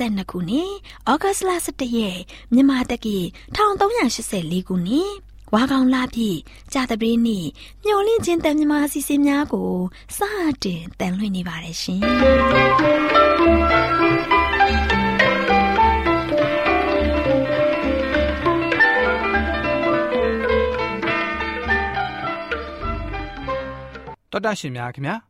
2022ခုနှစ်ဩဂတ်စ်လ17ရက်မြန်မာတက္ကီ1384ခုနှစ်ဝါကောင်လာပြီကြာတပင်းနေ့မျော်လင့်ခြင်းတန်မြမာစီစဉ်များကိုစတင်တန်လွှင့်နေပါတယ်ရှင်တော်တာရှင်များခင်ဗျာ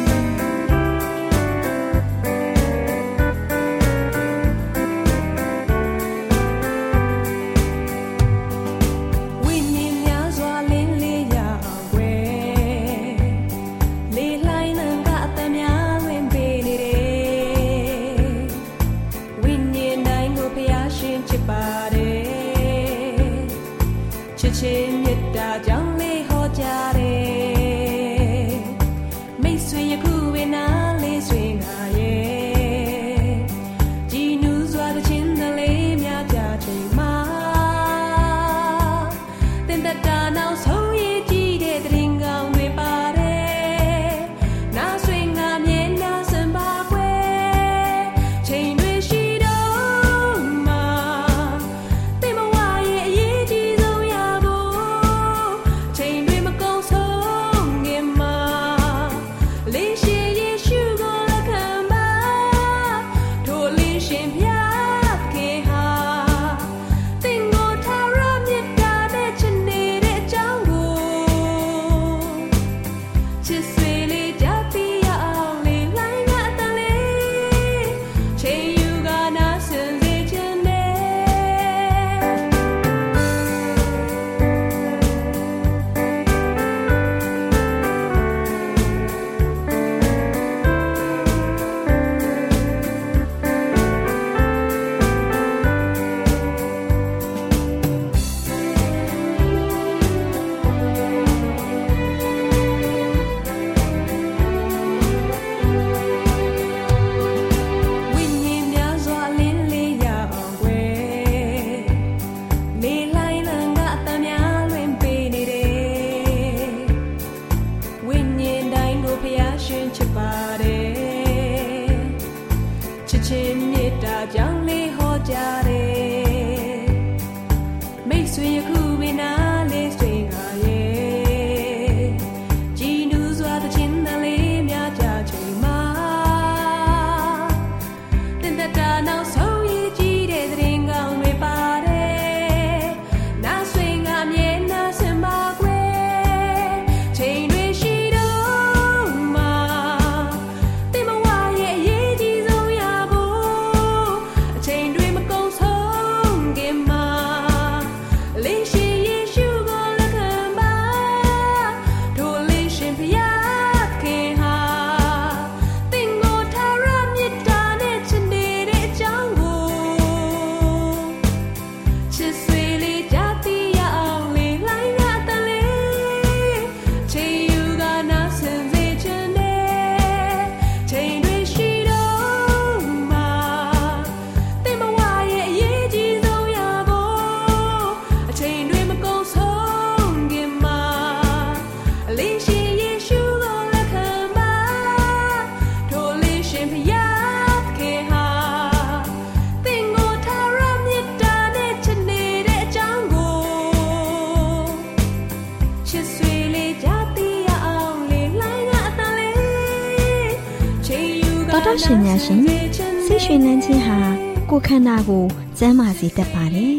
န္ဓာကိုကျန်းမာစေတတ်ပါတယ်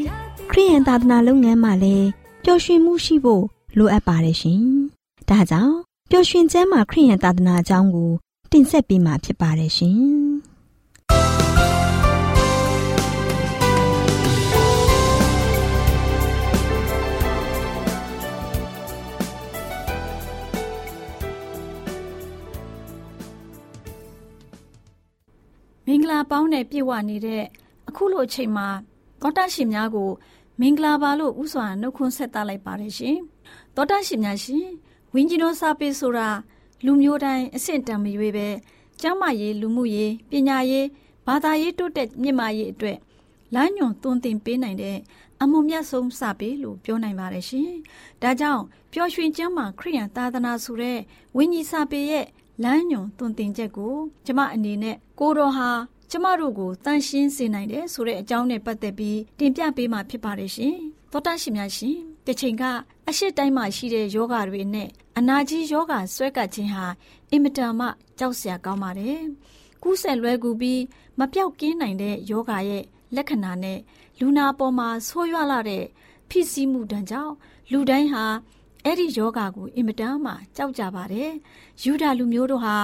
ခရိယန်သာသနာလုပ်ငန်းမှာလည်းပျော်ရွှင်မှုရှိဖို့လိုအပ်ပါတယ်ရှင်ဒါကြောင့်ပျော်ရွှင်ကျမ်းမာခရိယန်သာသနာအကြောင်းကို တင်ဆက်ပေးမှာဖြစ်ပါတယ်ရှင်မင်္ဂလာပေါင်းနဲ့ပြည့်ဝနေတဲ့ အခုလိုအချိန်မှာသောတာရှင်များကို မင်္ဂလာပါလို့ဥစွာနှုတ်ခွန်းဆက်သလိုက်ပါတယ်ရှင်သောတာရှင်များရှင်ဝင်းကြီးတော်စာပေဆိုတာလူမျိုးတိုင်းအဆင့်တန်မရွေးပဲကျမ်းမာရေးလူမှုရေးပညာရေးဘာသာရေးတိုးတက်မြင့်မားရေးအတွက်လမ်းညွန်သွန်သင်ပေးနိုင်တဲ့အမှုမြတ်ဆုံးစာပေလို့ပြောနိုင်ပါတယ်ရှင်။ဒါကြောင့်ပျော်ရွှင်ကျမ်းမာခရိယန်သာသနာဆိုတဲ့ဝိညာဉ်စာပေရဲ့လမ်းညွန်သွန်သင်ချက်ကိုကျမအနေနဲ့ကိုတော်ဟာ ကျမတို့ကိုတန်ရှင်းစေနိုင်တယ်ဆိုတဲ့အကြောင်းနဲ့ပတ်သက်ပြီးတင်ပြပေးမှာဖြစ်ပါတယ်ရှင်။သောတာရှင်များရှင်။တစ်ချိန်ကအရှိတိုင်းမှာရှိတဲ့ယောဂတွေနဲ့အနာကြီးယောဂဆွဲကပ်ခြင်းဟာအင်မတန်မှကြောက်စရာကောင်းပါတယ်။ကူးဆက်လွဲကူပြီးမပြောက်ကင်းနိုင်တဲ့ယောဂရဲ့လက္ခဏာနဲ့လူနာပေါ်မှာဆိုးရွားလာတဲ့ဖြစ်စည်းမှုတန်ကြောင့်လူတိုင်းဟာအဲ့ဒီယောဂါကိုအင်မတန်မှကြောက်ကြပါတယ်။ယူဒာလူမျိုးတို့ဟာ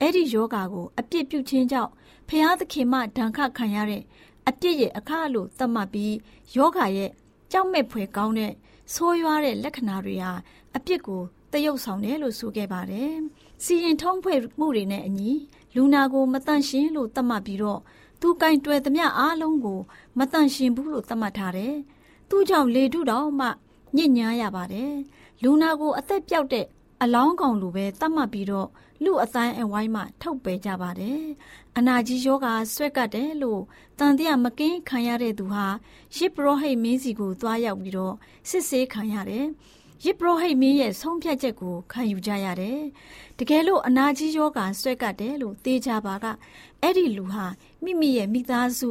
အဲ့ဒီယောဂါကိုအပြစ်ပြုခြင်းကြောင့် ဖျားသခင်မှဒဏ်ခတ်ခံရတဲ့အပြစ်ရဲ့အခါလို့သတ်မှတ်ပြီးယောဂါရဲ့ကြောက်မဲ့ဖွယ်ကောင်းတဲ့ဆိုးရွားတဲ့လက္ခဏာတွေဟာအပြစ်ကိုတရုပ်ဆောင်တယ်လို့ဆိုခဲ့ပါတယ်။စီရင်ထုံးဖွဲ့မှုတွေနဲ့အညီလူနာကိုမတန့်ရှင်းလို့သတ်မှတ်ပြီးတော့သူကင်တွယ်သမျှအားလုံးကိုမတန့်ရှင်းဘူးလို့သတ်မှတ်ထားတယ်။သူ့ကြောင့်လေထုတော်မှညစ်ညားရပါတယ်။လူနာကိုအသက်ပြောက်တဲ့အလောင်းကောင်လိုပဲသတ်မှတ်ပြီးတော့ လူအတိုင်းအဝိုင်းမှထုတ်ပယ်ကြပါတယ်။အနာကြီးယောဂါဆွဲကတ်တယ်လို့တန်တရားမကင်းခံရတဲ့သူဟာရစ်ပရောဟိတ်မင်းစီကိုသွားရောက်ပြီးတော့စစ်ဆေးခံရတယ်။ရစ်ပရောဟိတ်မင်းရဲ့ဆုံးဖြတ်ချက်ကိုခံယူကြရတယ်။တကယ်လို့အနာကြီးယောဂါဆွဲကတ်တယ်လို့သိကြပါကအဲ့ဒီလူဟာမိမိရဲ့မိသားစု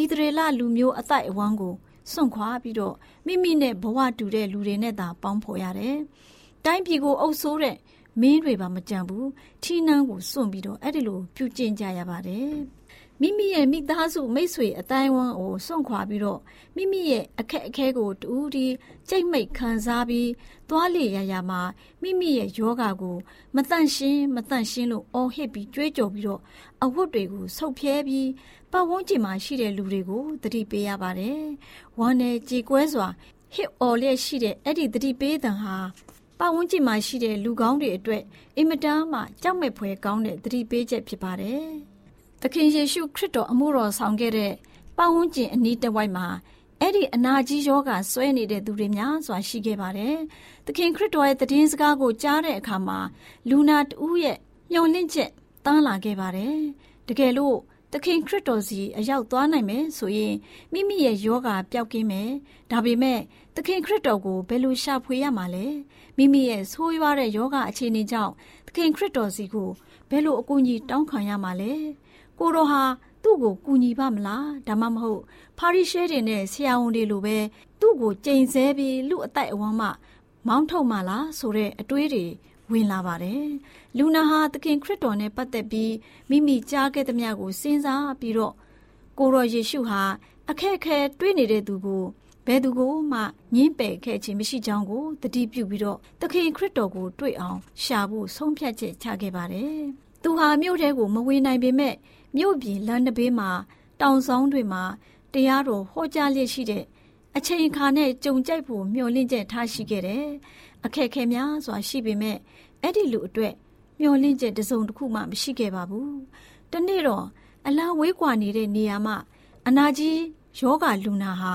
ဣသရေလလူမျိုးအတိုက်အဝန်းကိုစွန့်ခွာပြီးတော့မိမိနဲ့ဘဝတူတဲ့လူတွေနဲ့သာပေါင်းဖော်ရတယ်။တိုင်းပြည်ကိုအုပ်ဆိုးတဲ့ မင်းတွေပါမကြံဘူးထီးနှန်းကိုစွန့်ပြီးတော့အဲ့ဒီလိုပြုကျင့်ကြရပါတယ်။မိမိရဲ့မိသားစုမိတ်ဆွေအတိုင်းဝန်းကိုစွန့်ခွာပြီးတော့မိမိရဲ့အခက်အခဲကိုတူးတီကြိတ်မိတ်ခံစားပြီးသွားလေရရမှာမိမိရဲ့ယောဂါကိုမတန့်ရှင်းမတန့်ရှင်းလို့အော်ဟစ်ပြီးကြွေးကြော်ပြီးတော့အဝတ်တွေကိုဆုပ်ဖြဲပြီးပတ်ဝန်းကျင်မှာရှိတဲ့လူတွေကိုတတိပေးရပါတယ်။ဝမ်းနဲ့ကြေကွဲစွာဟစ်အော်လျက်ရှိတဲ့အဲ့ဒီတတိပေးတံဟာ ပတ်ဝန်းကျင်မှာရှိတဲ့လူကောင်းတွေအတွက်အင်မတန်မှကြောက်မဲ့ဖွယ်ကောင်းတဲ့တတိပေးချက်ဖြစ်ပါတယ်။သခင်ယေရှုခရစ်တော်အမှုတော်ဆောင်ခဲ့တဲ့ပတ်ဝန်းကျင်အနီးတစ်ဝိုက်မှာအဲ့ဒီအနာကြီးယောဂဆွဲနေတဲ့သူတွေများစွာရှိခဲ့ပါတယ်။သခင်ခရစ်တော်ရဲ့တည်င်းစကားကိုကြားတဲ့အခါမှာလူနာတူးရဲ့ညှော်လင့်ချက်တန်းလာခဲ့ပါတယ်။တကယ်လို့သခင်ခရစ်တော်စီအရောက်သွားနိုင်မယ်ဆိုရင်မိမိရဲ့ယောဂပျောက်ကင်းမယ်။ဒါပေမဲ့သခင်ခရစ်တော်ကိုဘယ်လိုရှာဖွေရမှာလဲ။ မိမိရဲ့ဆိုးရွားတဲ့ယောဂအခြေအနေကြောင့်သခင်ခရစ်တော်စီကိုဘယ်လိုအကူအညီတောင်းခံရမှာလဲ။ကိုတော်ဟာသူ့ကိုကူညီပါမလားဒါမှမဟုတ်ဖာရိရှဲတွေနဲ့ဆရာဝန်တွေလိုပဲသူ့ကိုကြိမ်ဆဲပြီးလူအတိုက်အဝန်းမှမောင်းထုတ်မှလားဆိုတဲ့အတွေးတွေဝင်လာပါတယ်။လူနာဟာသခင်ခရစ်တော်နဲ့ပတ်သက်ပြီးမိမိကြားခဲ့သမျှကိုစဉ်းစားပြီးတော့ကိုရောယေရှုဟာအခက်အခဲတွေးနေတဲ့သူကို ဘယ်သူကိုမှညှင်းပယ်ခဲ့ခြင်းမရှိကြောင်းကိုတတိပြုပြီးတော့သခင်ခရစ်တော်ကိုတွေ့အောင်ရှာဖို့ဆုံးဖြတ်ချက်ချခဲ့ပါတယ်။သူဟာမြို့ထဲကိုမဝင်နိုင်ပေမဲ့မြို့ပြင်လမ်းတစ်ဘေးမှာတောင်ဆောင်တွေမှာတရားတော်ဟောကြားလျက်ရှိတဲ့အချိန်အခါနဲ့ကြုံကြိုက်ဖို့မျှော်လင့်ချက်ထားရှိခဲ့တယ်။အခက်ခဲများစွာရှိပေမဲ့အဲ့ဒီလူအတွက်မျှော်လင့်ချက်တစုံတစ်ခုမှမရှိခဲ့ပါဘူး။တနေ့တော့အလားဝေးကွာနေတဲ့နေရာမှာအနာကြီးယောဂလူနာဟာ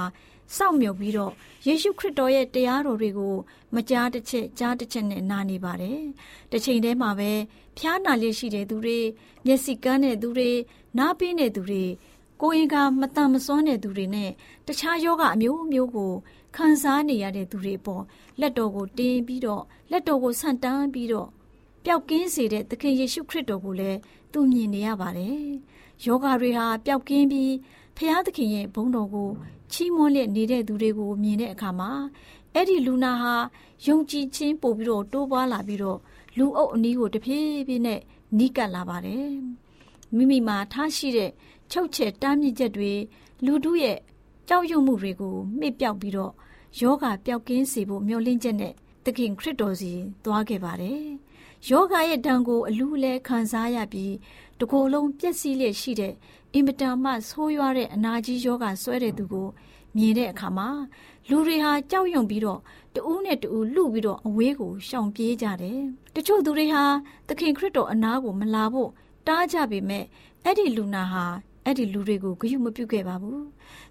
စောင့်မြုပ်ပြီးတော့ယေရှုခရစ်တော်ရဲ့တရားတော်တွေကိုမကြားတစ်ချက်ကြားတစ်ချက်နဲ့နားနေပါတယ်။တစ်ချိန်တည်းမှာပဲဖျားနာလျက်ရှိတဲ့သူတွေမျက်စိကန်းတဲ့သူတွေနားပင်းတဲ့သူတွေကိုယ်ရင်ကမတန်မစွမ်းတဲ့သူတွေနဲ့တခြားယောဂအမျိုးမျိုးကိုခံစားနေရတဲ့သူတွေပေါ်လက်တော်ကိုတင်းပြီးတော့လက်တော်ကိုဆန့်တန်းပြီးတော့ပျောက်ကင်းစေတဲ့သခင်ယေရှုခရစ်တော်ကိုလည်းသူမြင်နေရပါတယ်။ယောဂတွေဟာပျောက်ကင်းပြီး ဖျားသခင်ရဲ့ဘုန်းတော်ကိုချီးမွမ်းလက်နေတဲ့သူတွေကိုမြင်တဲ့အခါမှာအဲ့ဒီလူနာဟာယုံကြည်ခြင်းပို့ပြီးတော့တိုးပွားလာပြီးတော့လူအုပ်အနီးကိုတဖြည်းဖြည်းနဲ့နီးကပ်လာပါတယ်မိမိမှာထားရှိတဲ့ချုပ်ချယ်တားမြစ်ချက်တွေလူတို့ရဲ့ကြောက်ရွံ့မှုတွေကိုမှစ်ပြောက်ပြီးတော့ယောဂပျောက်ကင်းစေဖို့မျှော်လင့်ချက်နဲ့သခင်ခရစ်တော်စီသွားခဲ့ပါတယ်ယောဂရဲ့ဒဏ်ကိုအလူးလဲခံစားရပြီးတကိုယ်လုံးပျက်စီးလျက်ရှိတဲ့ အင်မတန်မှဆိုးရွားတဲ့အနာကြီးယောဂဆွဲတဲ့သူကိုမြင်တဲ့အခါမှာလူတွေဟာကြောက်ရွံ့ပြီးတော့တူးနဲ့တူးလှုပ်ပြီးတော့အဝေးကိုရှောင်ပြေးကြတယ်။တချို့သူတွေဟာသခင်ခရစ်တော်အနားကိုမလာဖို့တားကြပေမဲ့အဲ့ဒီလူနာဟာအဲ့ဒီလူတွေကိုဂရုမပြုခဲ့ပါဘူး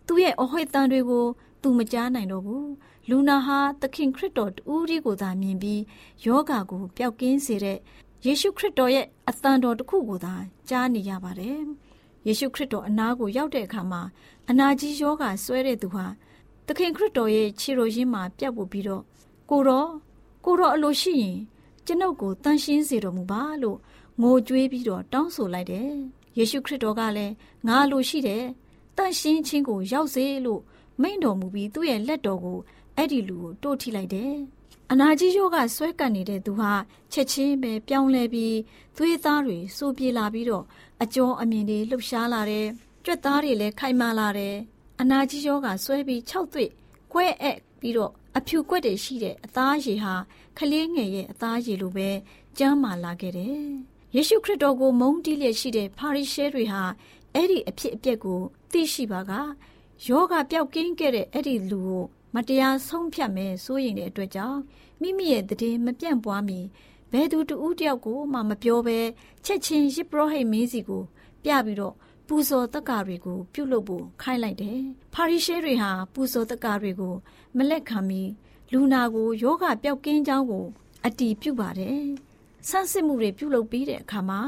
သူ့ရဲ့အဟွေတန်တွေကိုသူမကြားနိုင်တော့ဘူးလူနာဟာသခင်ခရစ်တော်တူးရီကိုသာမြင်ပြီးယောဂါကိုပျောက်ကင်းစေတဲ့ယေရှုခရစ်တော်ရဲ့အသံတော်တစ်ခုကိုသာကြားနေရပါတယ် ယေရှုခရစ်တော်အနားကိုရောက်တဲ့အခါမှာအနာကြီးယောဂါဆွဲတဲ့သူဟာသခင်ခရစ်တော်ရဲ့ခြေတော်ရင်းမှာပြတ်ပို့ပြီးတော့ကိုတော့ကိုတော့အလိုရှိရင်ကျွန်ုပ်ကိုတန်ရှင်းစေတော်မူပါလို့ငိုကြွေးပြီးတော့တောင်းဆိုလိုက်တယ်ယေရှုခရစ်တော်ကလည်းငါလိုရှိတယ်တန်ရှင်းခြင်းကိုရောက်စေလို့မိန့်တော်မူပြီးသူ့ရဲ့လက်တော်ကိုအဲ့ဒီလူကိုတိုးထိလိုက်တယ်အနာကြီးယောဂဆွဲကပ်နေတဲ့သူဟာချက်ချင်းပဲပြောင်းလဲပြီးသွေးသားတွေစိုးပြေလာပြီးတော့ အကျော်အမြင်တွေလှုပ်ရှားလာတယ်ကြွက်သားတွေလည်းခိုင်မာလာတယ်အနာကြီးယောဂဆွဲပြီး၆သွေ့ကွဲအက်ပြီးတော့အဖြူကွက်တွေရှိတဲ့အသားရည်ဟာခလေးငယ်ရဲ့အသားရည်လိုပဲကျမ်းမာလာခဲ့တယ်ယေရှုခရစ်တော်ကိုမုန်းတီးလျက်ရှိတဲ့ပါရိရှဲတွေဟာအဲ့ဒီအဖြစ်အပျက်ကိုသိရှိပါကယောဂပျောက်ကင်းခဲ့တဲ့အဲ့ဒီလူကိုမတရားဆုံးဖြတ်မယ်စိုးရိမ်တဲ့အတွက်ကြောင့်မိမိရဲ့တည်မပြန့်ပွားမီ ဘယ်သူတူဦးတယောက်ကိုမှမပြောဘဲချက်ချင်းရစ်ပရောဟိတ်မင်းစီကို ပြပြီးတော့ပူဇော်တက္ကတွေကို ပြုတ်လုပ်ဖို့ခိုင်းလိုက်တယ်။ဖာရိရှဲတွေဟာပူဇော်တက္ကတွေကို မလက်ခံမီလူနာကိုယောဂပျောက်ကင်းကြောင်းကို အတီးပြုတ်ပါတယ်။ဆန်းစစ်မှုတွေပြုတ်လုပ်ပြီးတဲ့အခါမှာ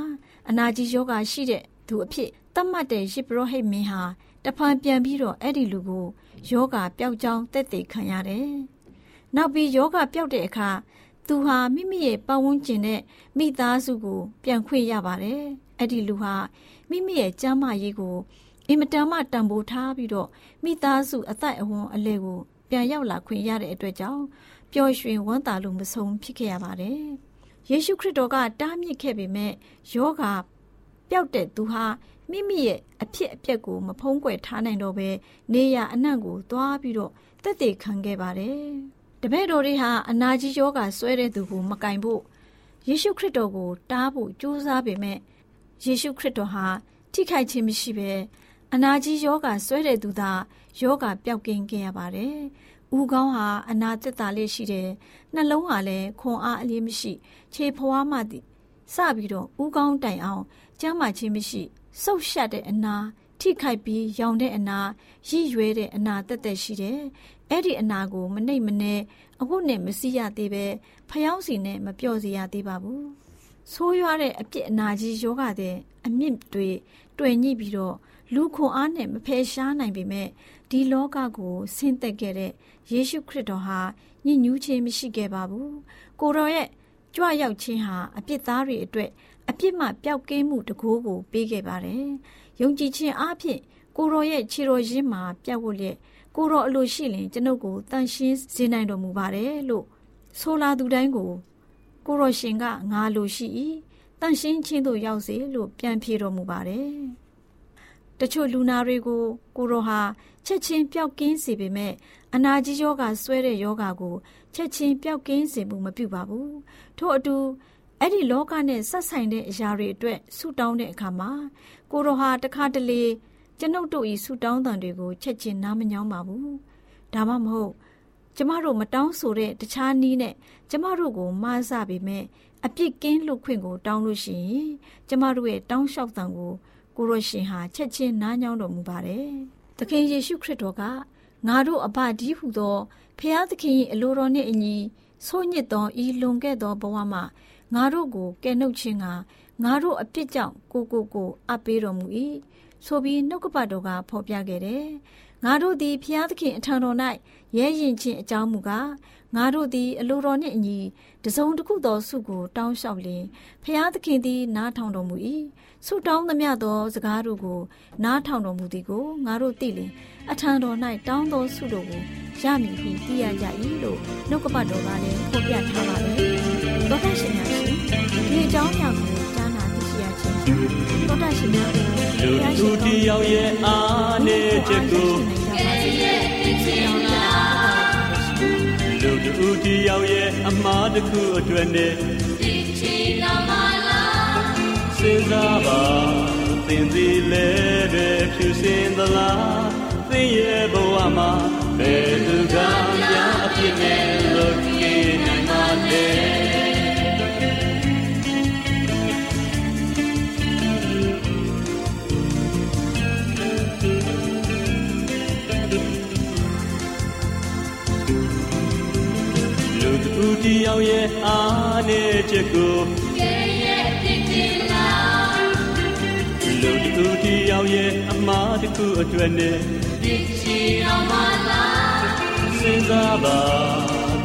အနာကြီးယောဂရှိတဲ့သူအဖြစ်တတ်မှတ်တဲ့ရစ်ပရောဟိတ်မင်းဟာတဖန်ပြန်ပြီးတော့အဲ့ဒီလူကိုယောဂပျောက်ကြောင်းတက်တည်ခံရတယ်။နောက်ပြီးယောဂပျောက်တဲ့အခါ သူဟာမိမိရဲ့ပတ်ဝန်းကျင်နဲ့မိသားစုကိုပြန်ခွင့်ရပါတယ်။အဲ့ဒီလူဟာမိမိရဲ့ကျမ်းမာရေးကိုအင်မတန်မှတန်ဖိုးထားပြီးတော့မိသားစုအသက်အဝန်းအလဲကိုပြန်ရောက်လာခွင့်ရတဲ့အတွက်ကြောင့်ပျော်ရွှင်ဝမ်းသာလို့မဆုံးဖြစ်ခဲ့ရပါတယ်။ယေရှုခရစ်တော်ကတားမြစ်ခဲ့ပေမဲ့ယောဂပျောက်တဲ့သူဟာမိမိရဲ့အဖြစ်အပျက်ကိုမဖုံးကွယ်ထားနိုင်တော့ဘဲနေရအနှံ့ကိုသွားပြီးတော့တက်တည်ခံခဲ့ပါတယ်။ တပည့်တော်တွေဟာအနာကြီးယောဂဆွဲတဲ့သူကိုမကင်ဖို့ယေရှုခရစ်တော်ကိုတားဖို့ကြိုးစားပေမဲ့ယေရှုခရစ်တော်ဟာထိခိုက်ခြင်းမရှိဘဲအနာကြီးယောဂဆွဲတဲ့သူသာယောဂပျောက်ကင်းခဲ့ရပါတယ်။ဦးခေါင်းဟာအနာသက်သာလေးရှိတယ်။နှလုံးဟာလည်းခွန်အားအလေးမရှိခြေဖွားမှသည်စပြီးတော့ဦးခေါင်းတိုင်အောင်ကျမ်းမာခြင်းမရှိဆုပ်ရှက်တဲ့အနာထိခိုက်ပြီးရောင်တဲ့အနာရည်ရွယ်တဲ့အနာတက်တက်ရှိတယ်။ အဲ့ဒီအနာကိုမနှိပ်မနှဲအခုနဲ့မစီရသေးပဲဖျောင်းစီနဲ့မပြော့စီရသေးပါဘူး။ဆိုးရွားတဲ့အပြစ်အနာကြီးယောဂတဲ့အမြင့်တွေတွေ့ညှိပြီးတော့လူခွန်အားနဲ့မဖယ်ရှားနိုင်ပေမဲ့ဒီလောကကိုဆင်းသက်ခဲ့တဲ့ယေရှုခရစ်တော်ဟာညဉ့်ညူးခြင်းမရှိခဲ့ပါဘူး။ကိုတော်ရဲ့ကြွရောက်ခြင်းဟာအပြစ်သားတွေအတွက်အပြစ်မှပျောက်ကင်းမှုတကိုးကိုပေးခဲ့ပါတယ်။ယုံကြည်ခြင်းအပြင်ကိုရောရဲ့ခြေတော်ရင်းမှာပြတ်ဝတ်လျက် ကိုရောအလိုရှိရင်ကျွန်ုပ်ကိုတန်ရှင်းစေနိုင်တော်မူပါတယ်လို့ဆိုလာသူတိုင်းကိုကိုရောရှင်ကငါလိုရှိ၏တန်ရှင်းခြင်းသို့ရောက်စေလို့ပြန်ဖြေတော်မူပါတယ်။တချို့လူနာတွေကိုကိုရောဟာချက်ချင်းပျောက်ကင်းစေပေမဲ့အနာကြီးယောဂဆွဲတဲ့ယောဂကိုချက်ချင်းပျောက်ကင်းစေမှုမပြုပါဘူး။ထို့အတူအဲ့ဒီလောကနဲ့ဆက်ဆိုင်တဲ့အရာတွေအတွက်ဆူတောင်းတဲ့အခါမှာကိုရောဟာတခါတလေ ကျွန်ုပ်တို့ဤဆူတောင်းတန်တွေကိုချက်ချင်းနားမညောင်းပါဘူးဒါမှမဟုတ်ကျမတို့မတောင်းဆိုတဲ့တခြားနည်းနဲ့ကျမတို့ကိုမားစပေမဲ့အပြစ်ကင်းလွတ်ခွင့်ကိုတောင်းလို့ရှိရင်ကျမတို့ရဲ့တောင်းလျှောက်တန်ကိုကိုရရှင်ဟာချက်ချင်းနားညောင်းတော်မူပါတယ်။သခင်ယေရှုခရစ်တော်ကငါတို့အဘဒီဟုသောဖျားသခင်၏အလိုတော်နှင့်အညီဆိုးညစ်သောဤလွန်ခဲ့သောဘဝမှာငါတို့ကိုကယ်နှုတ်ခြင်းကငါတို့အပြစ်ကြောင့်ကိုကိုကိုအပ်ပေးတော်မူ၏ ဆိုပြီးနှုတ်ကပတ်တော်ကဖော်ပြခဲ့တယ်ငါတို့သည်ဖျားသခင်အထံတော်၌ရဲရင်ခြင်းအကြောင်းမူကားငါတို့သည်အလိုတော်နှင့်အညီတစုံတစ်ခုသောဆုကိုတောင်းလျှောက်လျင်ဖျားသခင်သည်နားထောင်တော်မူ၏ဆုတောင်းသမျှသောစကားတို့ကိုနားထောင်တော်မူသည်ကိုငါတို့သိလျင်အထံတော်၌တောင်းသောဆုတို့ကိုရမည်ဟုသိရကြ၏လို့နှုတ်ကပတ်တော်ကလည်းဖော်ပြထားပါတယ်။သောတာရှင်များရှင်ဒီအကြောင်းအရာကိုကြားနာသိရှိရခြင်းသောတာရှင်များကို လူသူတယောက်ရဲ့အားနဲ့ချက်ကိုလူသူတယောက်ရဲ့အမှားတစ်ခုအတွက်နဲ့သိချင်လာမလားစဉ်းစားပါသင်သည်လည်းပဲဖြူစင်သလားသင်ရဲ့ဘဝမှာဘယ်သူကများ နဲ့ချက်ကိုကဲရဲ့ဖြစ်တင်လားလူတူတီရောက်ရဲ့အမားတစ်ခုအတွက်နဲ့ဒီချီတော်မလားစဉ်းစားပါ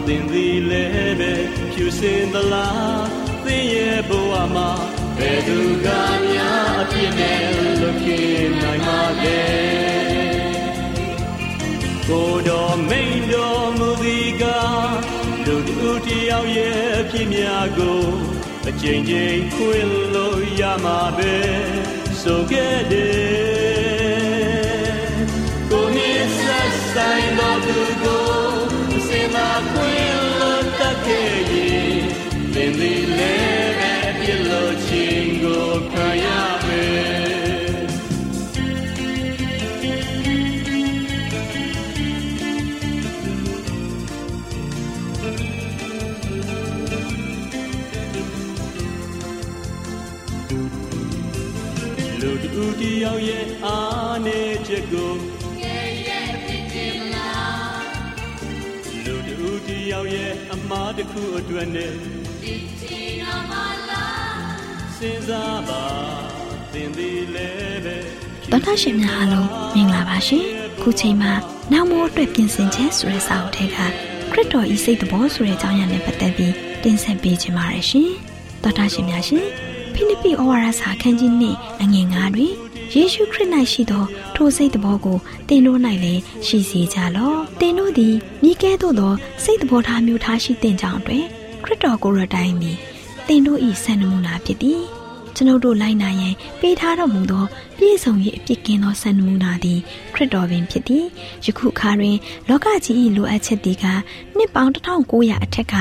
သင်သည်လည်းပဲဖြူစင်သလားသင်ရဲ့ဘဝမှာဘယ်သူကများအပြစ်နဲ့လွတ်ပြေနိုင်မှာလဲကိုတော်မိန်တော်မူသည်ကလူ တူတယောက်ရဲ့ဖြစ်များကိုအချိန်ချင်းခွင်လို့ရမှာပဲဆိုခဲ့တယ်ကိုဟစ်ဆက်ဆိုင်တော်သူကိုစင်လာခွင် တစ်ခုအတွက်နဲ့စဉ်းစားပါသင်သည်လည်းပဲတော်တာရှင်များအားလုံးမင်္ဂလာပါရှင်ခုချိန်မှာနောက်မိုးအတွက်ပြင်ဆင်ခြင်းဆိုတဲ့စာအုပ်ထဲကခရစ်တော်ဤစိတ်တော်ဆိုတဲ့အကြောင်းအရာနဲ့ပတ်သက်ပြီးတင်ဆက်ပေးခြင်းပါတယ်ရှင်တော်တာရှင်များရှင်ဖိလိပ္ပိဩဝါဒစာခန်းကြီးနှင့်အငယ်9တွင် ယေရှုခရစ်၌ရှိသောထိုစိတ်တော်ကိုတင်တို့၌လည်းရှိစေကြလော့တင်တို့သည်မိကဲသို့သောစိတ်တော်ထားမျိုးထားရှိတဲ့ကြောင့်တွင်ခရစ်တော်ကိုယ်တော်တိုင်သည်တင်တို့ဤဆန္ဒမူနာဖြစ်သည်ကျွန်ုပ်တို့လိုက်နာရန်ပေးထားတော်မူသောပြည့်စုံ၏အပြစ်ကင်းသောစံနမူနာသည်ခရစ်တော်ပင်ဖြစ်သည်ယခုခါတွင်လောကကြီး၏လိုအပ်ချက်သည်ကနှစ်ပေါင်း1900အထက်က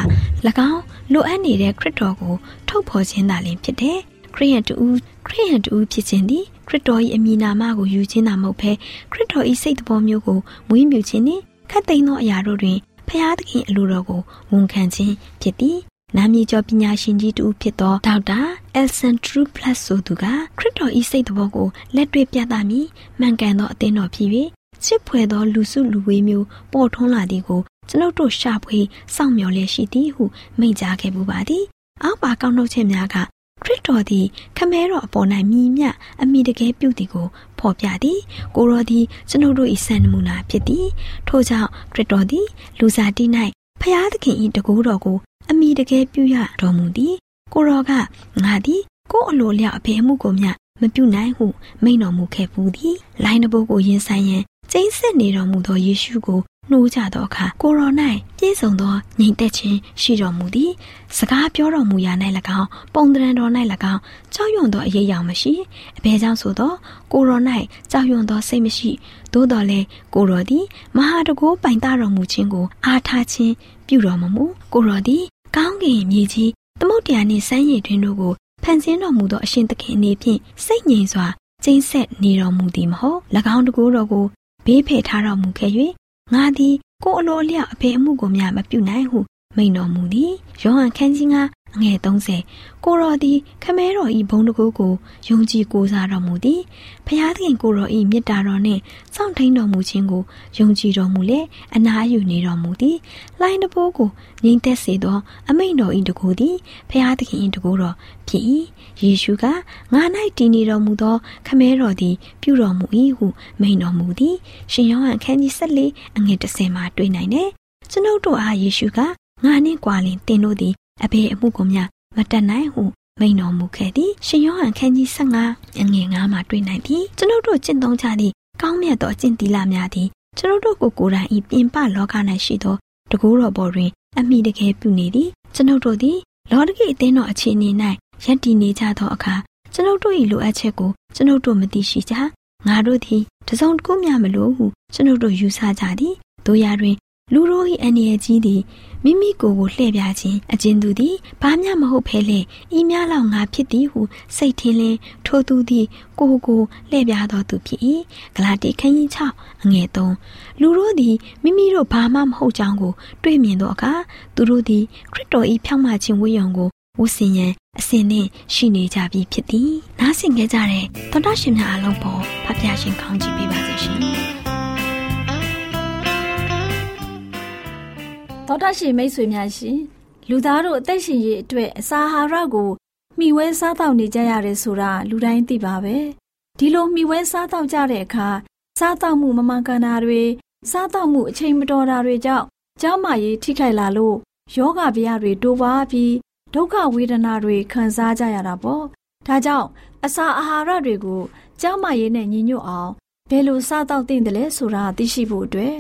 ၎င်းလိုအပ်နေတဲ့ခရစ်တော်ကိုထုတ်ဖော်ခြင်းသာလျှင်ဖြစ်တယ်ခရိယန်တူခရိယန်တူဖြစ်ခြင်းသည် ခရစ်တော်၏အမည်နာမကိုယူခြင်းသာမဟုတ်ဘဲခရစ်တော်၏စိတ်တော်မျိုးကိုမွေးမြူခြင်းနှင့်ခတ်သိမ်းသောအရာတို့တွင်ဖျားသခင်အလိုတော်ကိုဝန်ခံခြင်းဖြစ်သည်နာမည်ကျော်ပညာရှင်ကြီးတူဖြစ်သောဒေါက်တာအယ်ဆန်ထရူပလတ်ဆိုသူကခရစ်တော်ဤစိတ်တော်ကိုလက်တွေ့ပြသမည်မှန်ကန်သောအသင်းတော်ဖြစ်၍ချစ်ဖွယ်သောလူစုလူဝေးမျိုးပေါ်ထွန်းလာသည်ကိုကျွန်ုပ်တို့ရှာဖွေစောင့်မျှော်လျက်ရှိသည်ဟုမိန့်ကြားခဲ့ပူပါသည်အောက်ပါကောက်နှုတ်ချက်များက ခရစ်တော်သည်ခမဲတော်အပေါ်၌မြည်မြအမိတကယ်ပြုသည်ကိုဖော်ပြသည်ကိုရောသည်ကျွန်ုပ်တို့၏စံနမူနာဖြစ်သည်ထို့ကြောင့်ခရစ်တော်သည်လူစားတိ၌ဖျားသခင်၏တကူတော်ကိုအမိတကယ်ပြုရတော်မူသည်ကိုရောကငါသည်ကိုယ်အလိုလျောက်အဖေအမှုကိုမျှမပြုနိုင်ဟုမိန့်တော်မူခဲ့ပူသည်လိုင်းတဘိုးကိုရင်ဆိုင်ရန်ကျိန်းဆက်နေတော်မူသောယေရှုကို နှိုးကြသောအခါကိုရော၌ပြည့်စုံသောငြိမ်သက်ခြင်းရှိတော်မူသည်စကားပြောတော်မူရာ၌၎င်းပုံတရံတော်၌၎င်းကြောက်ရွံ့သောအရေးအယောင်မရှိအဘယ်ကြောင့်ဆိုသောကိုရော၌ကြောက်ရွံ့သောစိတ်မရှိသို့တော်လည်းကိုရောသည်မဟာတကိုးပိုင်တတော်မူခြင်းကိုအားထားခြင်းပြုတော်မမူကိုရောသည်ကောင်းကင်မြေကြီးသမုတ်တရားနှင့်စမ်းရည်တွင်တို့ကိုဖန်ဆင်းတော်မူသောအရှင်သခင်အနေဖြင့်စိတ်ငြိမ်စွာကျင်းဆက်နေတော်မူသည်မဟုတ်၎င်းတကိုးတော်ကိုဘေးဖယ်ထားတော်မူခဲ့၍ ငါသည်ကိုယ်အလိုအလျောက်အဖေအမှုကိုများမပြုနိုင်ဟုမိန်တော်မူသည်ယောဟန်ခန်းကြီးက အငယ်30ကိုတော်သည်ခမဲတော်ဤဘုံတကူကိုယုံကြည်ကိုးစားတော်မူသည်ဖျားသခင်ကိုတော်ဤမေတ္တာတော်နှင့်စောင့်ထိန်တော်မူခြင်းကိုယုံကြည်တော်မူလေအနားယူနေတော်မူသည်လိုင်းတပိုးကိုငြိမ်သက်စေသောအမိန်တော်ဤတကူသည်ဖျားသခင်ဤတကူတော်ဖြစ်၏ယေရှုကငါ၌တည်နေတော်မူသောခမဲတော်သည် ပြုတော်မူ၏ဟုမိန်တော်မူသည်ရှင်ယောဟန်ခန်းကြီး14အငယ်30မှာတွေ့နိုင်တယ်ကျွန်ုပ်တို့အားယေရှုကငါနှင့်ကြွာလင်တင်တို့သည် အဘေအမှုကိုများမတတ်နိုင်ဟုမိန်တော်မူခဲ့သည်ရှင်ယောဟန်ခန်းကြီး15အငယ်9မှာတွေ့နိုင်သည်ကျွန်ုပ်တို့ကျင့်သုံးကြသည့်ကောင်းမြတ်သောအကျင့်သီလများသည်ကျွန်ုပ်တို့ကိုကိုယ်တိုင်ဤပြင်ပလောက၌ရှိသောတကူတော်ပေါ်တွင် အမိတကယ်ပြုနေသည်ကျွန်ုပ်တို့သည်လောကီအသင်းတော်အခြေအနေ၌ယက်တည်နေကြသောအခါကျွန်ုပ်တို့၏လိုအပ်ချက်ကိုကျွန်ုပ်တို့မသိရှိကြငါတို့သည်တစုံတစ်ခုမျှမလိုဟုကျွန်ုပ်တို့ယူဆကြသည်တို့ရာတွင် လူတို့၏အနေအကြီးသည်မိမိကိုယ်ကိုလှည့်ပြခြင်းအကျဉ်သူသည်ဘာမျှမဟုတ်ဖဲလေဤများလောက်ငါဖြစ်သည်ဟုစိတ်ထင်းလင်းထိုသူသည်ကိုယ်ကိုလှည့်ပြတော်သူဖြစ်၏ဂလာတိခန်းကြီး6အငယ်3လူတို့သည်မိမိတို့ဘာမှမဟုတ်ကြောင်းကို တွေ့မြင်သောအခါသူတို့သည်ခရစ်တော်၏ဖြောင့်မခြင်းဝိယုံကိုဝတ်ဆင်ရန်အစဉ်နှင့်ရှိနေကြပြီဖြစ်သည်နားဆင်ကြကြတဲ့သောတာရှင်များအလုံးပေါ်ဖဖျားရှင်ခေါင်းကြည့်ပေးပါစေရှင် သောတာရှင်မိတ်ဆွေများရှင်လူသားတို့အသက်ရှင်ရေးအတွက်အစာအာဟာရကိုမှီဝဲစားတောက်နေကြရတယ်ဆိုတာလူတိုင်းသိပါပဲဒီလိုမှီဝဲစားတောက်ကြတဲ့အခါစားတောက်မှုမမှန်ကန်တာတွေစားတောက်မှုအချိန်မတော်တာတွေကြောင့်ကျန်းမာရေးထိခိုက်လာလို့ယောဂဗျာတွေတိုးပွားပြီးဒုက္ခဝေဒနာတွေခံစားကြရတာပေါ့ဒါကြောင့်အစာအာဟာရတွေကိုကျန်းမာရေးနဲ့ညီညွတ်အောင်ဘယ်လိုစားတောက်သင့်တယ်လဲဆိုတာသိရှိဖို့အတွက်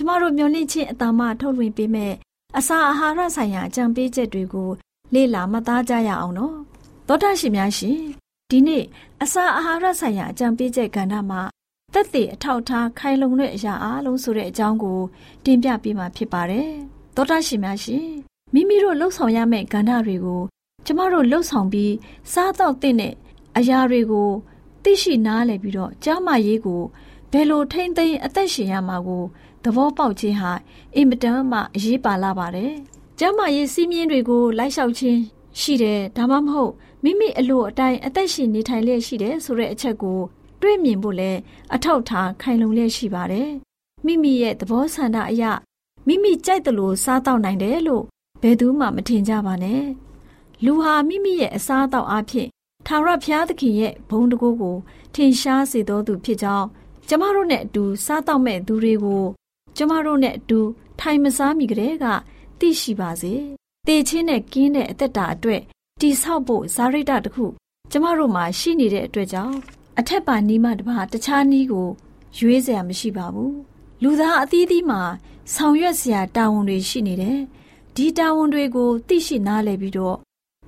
ကျမတို့မျှဝင့်ခြင်းအတ္တမထုတ်လွှင့်ပေးမဲ့အစာအာဟာရဆိုင်ရာအကြံပေးချက်တွေကို လေ့လာမှတ်သားကြရအောင်နော်သောတာရှင်များရှင်ဒီနေ့အစာအာဟာရဆိုင်ရာအကြံပေးချက်ကဏ္ဍမှာသက်သေအထောက်ထားခိုင်လုံတဲ့အရာအလုံးဆိုတဲ့အကြောင်းကိုတင်ပြပေးမှာဖြစ်ပါတယ်သောတာရှင်များရှင်မိမိတို့လှုပ်ဆောင်ရမယ့်ကဏ္ဍတွေကိုကျမတို့လှုပ်ဆောင်ပြီးစားတော့တဲ့အရာတွေကိုသိရှိနားလည်ပြီးတော့ကြားမရေးကို ဘယ်လိုထိမ့်သိမ်းအသက်ရှင်ရမှာကိုသဘောပေါက်ခြင်းဟာအင်မတန်မှအရေးပါလာပါတယ်။ကျမရေးစီးမြင်တွေကိုလိုက်လျှောက်ခြင်းရှိတယ်ဒါမှမဟုတ်မိမိအလိုအတိုင်းအသက်ရှင်နေထိုင်လျက်ရှိတယ်ဆိုတဲ့အချက်ကိုတွေ့မြင်ဖို့လဲအထောက်ထားခိုင်လုံလျက်ရှိပါတယ်။မိမိရဲ့သဘောဆန္ဒအရမိမိကြိုက်တယ်လို့စားတော့နိုင်တယ်လို့ဘယ်သူမှမထင်ကြပါနဲ့။လူဟာမိမိရဲ့အစားအသောက်အဖြစ်ထာဝရဘုရားသခင်ရဲ့ဘုန်းတကူကိုထင်ရှားစေတော်သူဖြစ်ကြောင်း ကျမတို့နဲ့အတူစားတော့မဲ့သူတွေကိုကျမတို့နဲ့အတူထိုင်မစားမိကြတဲ့ကသိရှိပါစေ။တေချင်းနဲ့ကင်းတဲ့အသက်တာအတွက်တိဆောက်ဖို့ဇာရိတတခုကျမတို့မှာရှိနေတဲ့အတွက်ကြောင့်အထက်ပါနီးမှတပါတခြားနီးကိုရွေးစရာမရှိပါဘူး။လူသားအသီးသီးမှာဆောင်ရွက်စရာတာဝန်တွေရှိနေတယ်။ဒီတာဝန်တွေကိုသိရှိနားလည်ပြီးတော့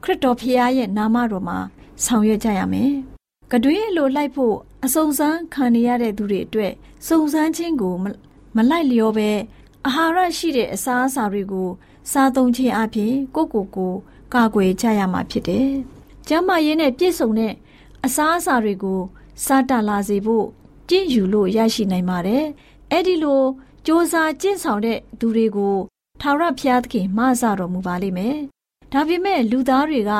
ခရစ်တော်ဖခင်ရဲ့နာမတော်မှာဆောင်ရွက်ကြရမယ်။ကတွင်းလိုလိုက်ဖို့ အစုံစမ်းခံနေရတဲ့သူတွေအတွက်စုံစမ်းခြင်းကိုမလိုက်လျောပဲအာဟာရရှိတဲ့အစားအစာတွေကို စားသုံးခြင်းအပြင်ကိုကိုကိုကာကွယ်ကြရမှာဖြစ်တယ်။ကျန်းမာရေးနဲ့ပြည့်စုံတဲ့အစားအစာတွေကို စားတလာစေဖို့ကြင့်ယူလို့ရရှိနိုင်ပါတယ်။အဲ့ဒီလိုစ조사ကျင့်ဆောင်တဲ့သူတွေကိုထာဝရဘုရားသခင်မဆတော်မူပါလိမ့်မယ်။ဒါပေမဲ့လူသားတွေက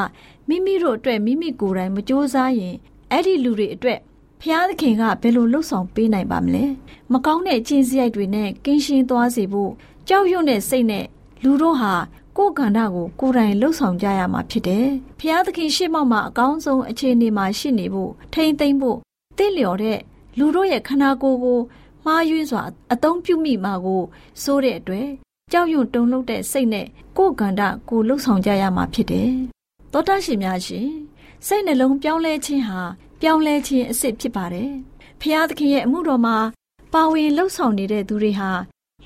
မိမိတို့အတွက်မိမိကိုယ်တိုင်မစ조사ရင်အဲ့ဒီလူတွေအတွက် ဖျားသခင်ကဘယ်လိုလှုပ်ဆောင်ပေးနိုင်ပါမလဲမကောင်းတဲ့ကျင့်စရိုက်တွေနဲ့ကင်းရှင်းသွားစေဖို့ကြောက်ရွံ့တဲ့စိတ်နဲ့လူတို့ဟာကိုယ်ကန္တာကိုကိုယ်တိုင်လှုပ်ဆောင်ကြရမှာဖြစ်တယ်ဖျားသခင်ရှေ့မှောက်မှာအကောင်းဆုံးအခြေအနေမှာရှိနေဖို့ထိမ့်သိမ့်ဖို့တင့်လျော်တဲ့လူတို့ရဲ့ခန္ဓာကိုယ်ကိုမှားယွင်းစွာအသုံးပြုမိမှာကိုစိုးတဲ့အတွက်ကြောက်ရွံ့တုန်လှုပ်တဲ့စိတ်နဲ့ကိုယ်ကန္တာကိုလှုပ်ဆောင်ကြရမှာဖြစ်တယ်သောတာရှင်များရှင်စိတ်နှလုံးပြောင်းလဲခြင်းဟာ ပြောင်းလဲခြင်းအစ်စ်ဖြစ်ပါတယ်။ဖျားသခင်ရဲ့အမှုတော်မှာပါဝင်လှုပ်ဆောင်နေတဲ့သူတွေဟာ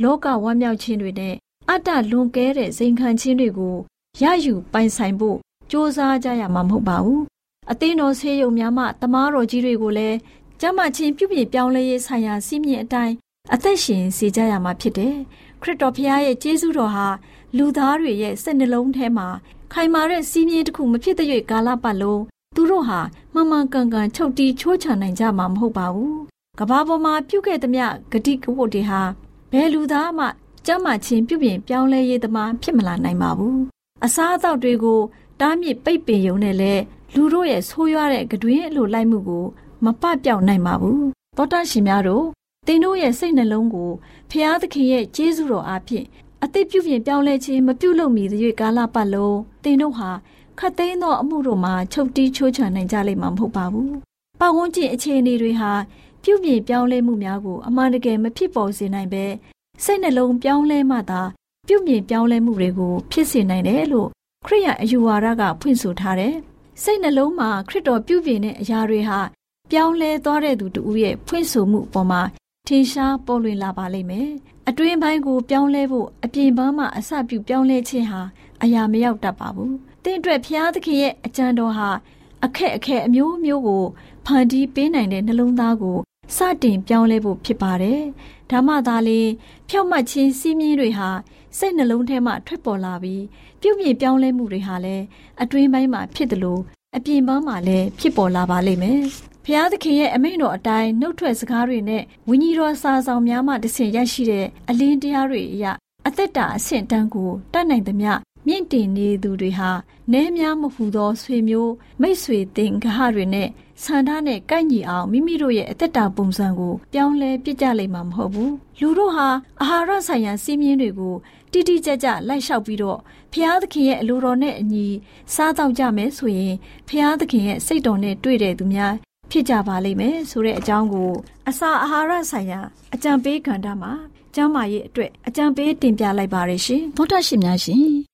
လောကဝမ်းမြောက်ခြင်းတွေနဲ့အတ္တလွန်ကဲတဲ့စိန်ခံခြင်းတွေကိုရယူပိုင်ဆိုင်ဖို့စ조사ကြရမှာမဟုတ်ပါဘူး။အသင်းတော်ဆေးရုံများမှတမားတော်ကြီးတွေကိုလည်းကျမ်းမာခြင်းပြုပြင်ပြောင်းလဲရေးဆိုင်ရာစီးမြင့်အတိုင်းအသက်ရှင်စေကြရမှာဖြစ်တယ်။ခရစ်တော်ဖျားရဲ့ကျေးဇူးတော်ဟာလူသားတွေရဲ့စိတ်နှလုံးထဲမှာခိုင်မာတဲ့စီးမြင့်တစ်ခုမဖြစ်တဲ့ကာလပတ်လုံး သူတို့ဟာမှန်မှန်ကန်ကန်ချုပ်တီးချိုးချနိုင်ကြမှာမဟုတ်ပါဘူး။ကဘာပေါ်မှာပြုခဲ့သမျှဂတိကဝတ်တွေဟာဘယ်လူသားမှကြမ်းမာခြင်းပြုပြင်ပြောင်းလဲရေးသမားဖြစ်မလာနိုင်ပါဘူး။အစားအသောက်တွေကိုတားမြစ်ပိတ်ပင်ယုံနဲ့လဲလူတို့ရဲ့ဆိုးရွားတဲ့ကတွင်အလိုလိုက်မှုကိုမပပြောက်နိုင်ပါဘူး။သောတာရှင်များတို့သင်တို့ရဲ့စိတ်နှလုံးကိုဖျားသခင်ရဲ့ကျေးဇူးတော်အားဖြင့်အသိပြုပြင်ပြောင်းလဲခြင်းမပြုလုပ်မီသရွေ့ကာလပတ်လုံးသင်တို့ဟာ ခတ်သိမ်းသောအမှုတို့မှာချုပ်တီးချိုးချနိုင်ကြလိမ့်မှာမဟုတ်ပါဘူး။ပတ်ဝန်းကျင်အခြေအနေတွေဟာပြုပြင်ပြောင်းလဲမှုများကိုအမှန်တကယ်မဖြစ်ပေါ်စေနိုင်ပဲစိတ်နှလုံးပြောင်းလဲမှသာပြုပြင်ပြောင်းလဲမှုတွေကိုဖြစ်စေနိုင်တယ်လို့ခရိယအယူဝါဒကဖွင့်ဆိုထားတယ်။စိတ်နှလုံးမှာခရစ်တော်ပြုပြင်တဲ့အရာတွေဟာပြောင်းလဲသွားတဲ့သူတူရဲ့ဖွင့်ဆိုမှုအပေါ်မှာထင်ရှားပေါ်လွင်လာပါလိမ့်မယ်။အတွင်းပိုင်းကိုပြောင်းလဲဖို့အပြင်ပန်းမှာအစပြုပြောင်းလဲခြင်းဟာအရာမရောက်တတ်ပါဘူး။ တင့်အတွက်ဖျားသခင်ရဲ့အကြံတော်ဟာအခက်အခဲအမျိုးမျိုးကိုဖန်တီးပေးနိုင်တဲ့နှလုံးသားကိုစတင်ပြောင်းလဲဖို့ဖြစ်ပါတယ်။ဒါမှသာလေဖြောက်မှတ်ခြင်းစီးမြင်တွေဟာစိတ်နှလုံးထဲမှထွက်ပေါ်လာပြီးပြုပြင်ပြောင်းလဲမှုတွေဟာလည်းအတွင်းပိုင်းမှာဖြစ်တယ်လို့အပြင်ပန်းမှာလည်းဖြစ်ပေါ်လာပါလိမ့်မယ်။ဖျားသခင်ရဲ့အမိန့်တော်အတိုင်းနှုတ်ထွက်စကားတွေနဲ့ဝိညာဉ်တော်စာဆောင်များမှတဆင့်ရရှိတဲ့အလင်းတရားတွေအရအသက်တာအဆင့်တန်းကိုတတ်နိုင်သမျှ မြင့်တင်နေသူတွေဟာနဲများမဟူသောဆွေမျိုးမိတ်ဆွေတင်ဂဟတွေနဲ့ဆန္ဒနဲ့ကိုက်ညီအောင်မိမိတို့ရဲ့အသက်တာပုံစံကို ပြောင်းလဲပြစ်ကြလိမ့်မှာမဟုတ်ဘူးလူတို့ဟာအာဟာရဆိုင်ရာစီးမြင်တွေကိုတိတိကျကျလိုက်လျှောက်ပြီးတော့ဖျားသခင်ရဲ့အလိုတော်နဲ့အညီစားတော့ကြမယ်ဆိုရင်ဖျားသခင်ရဲ့စိတ်တော်နဲ့တွေ့တဲ့သူများဖြစ်ကြပါလိမ့်မယ်ဆိုတဲ့အကြောင်းကို အစာအာဟာရဆိုင်ရာအကြံပေးကဏ္ဍမှာကျမ်းမာရေးအတွက်အကြံပေးတင်ပြလိုက်ပါရရှင်သောတာရှင်များရှင်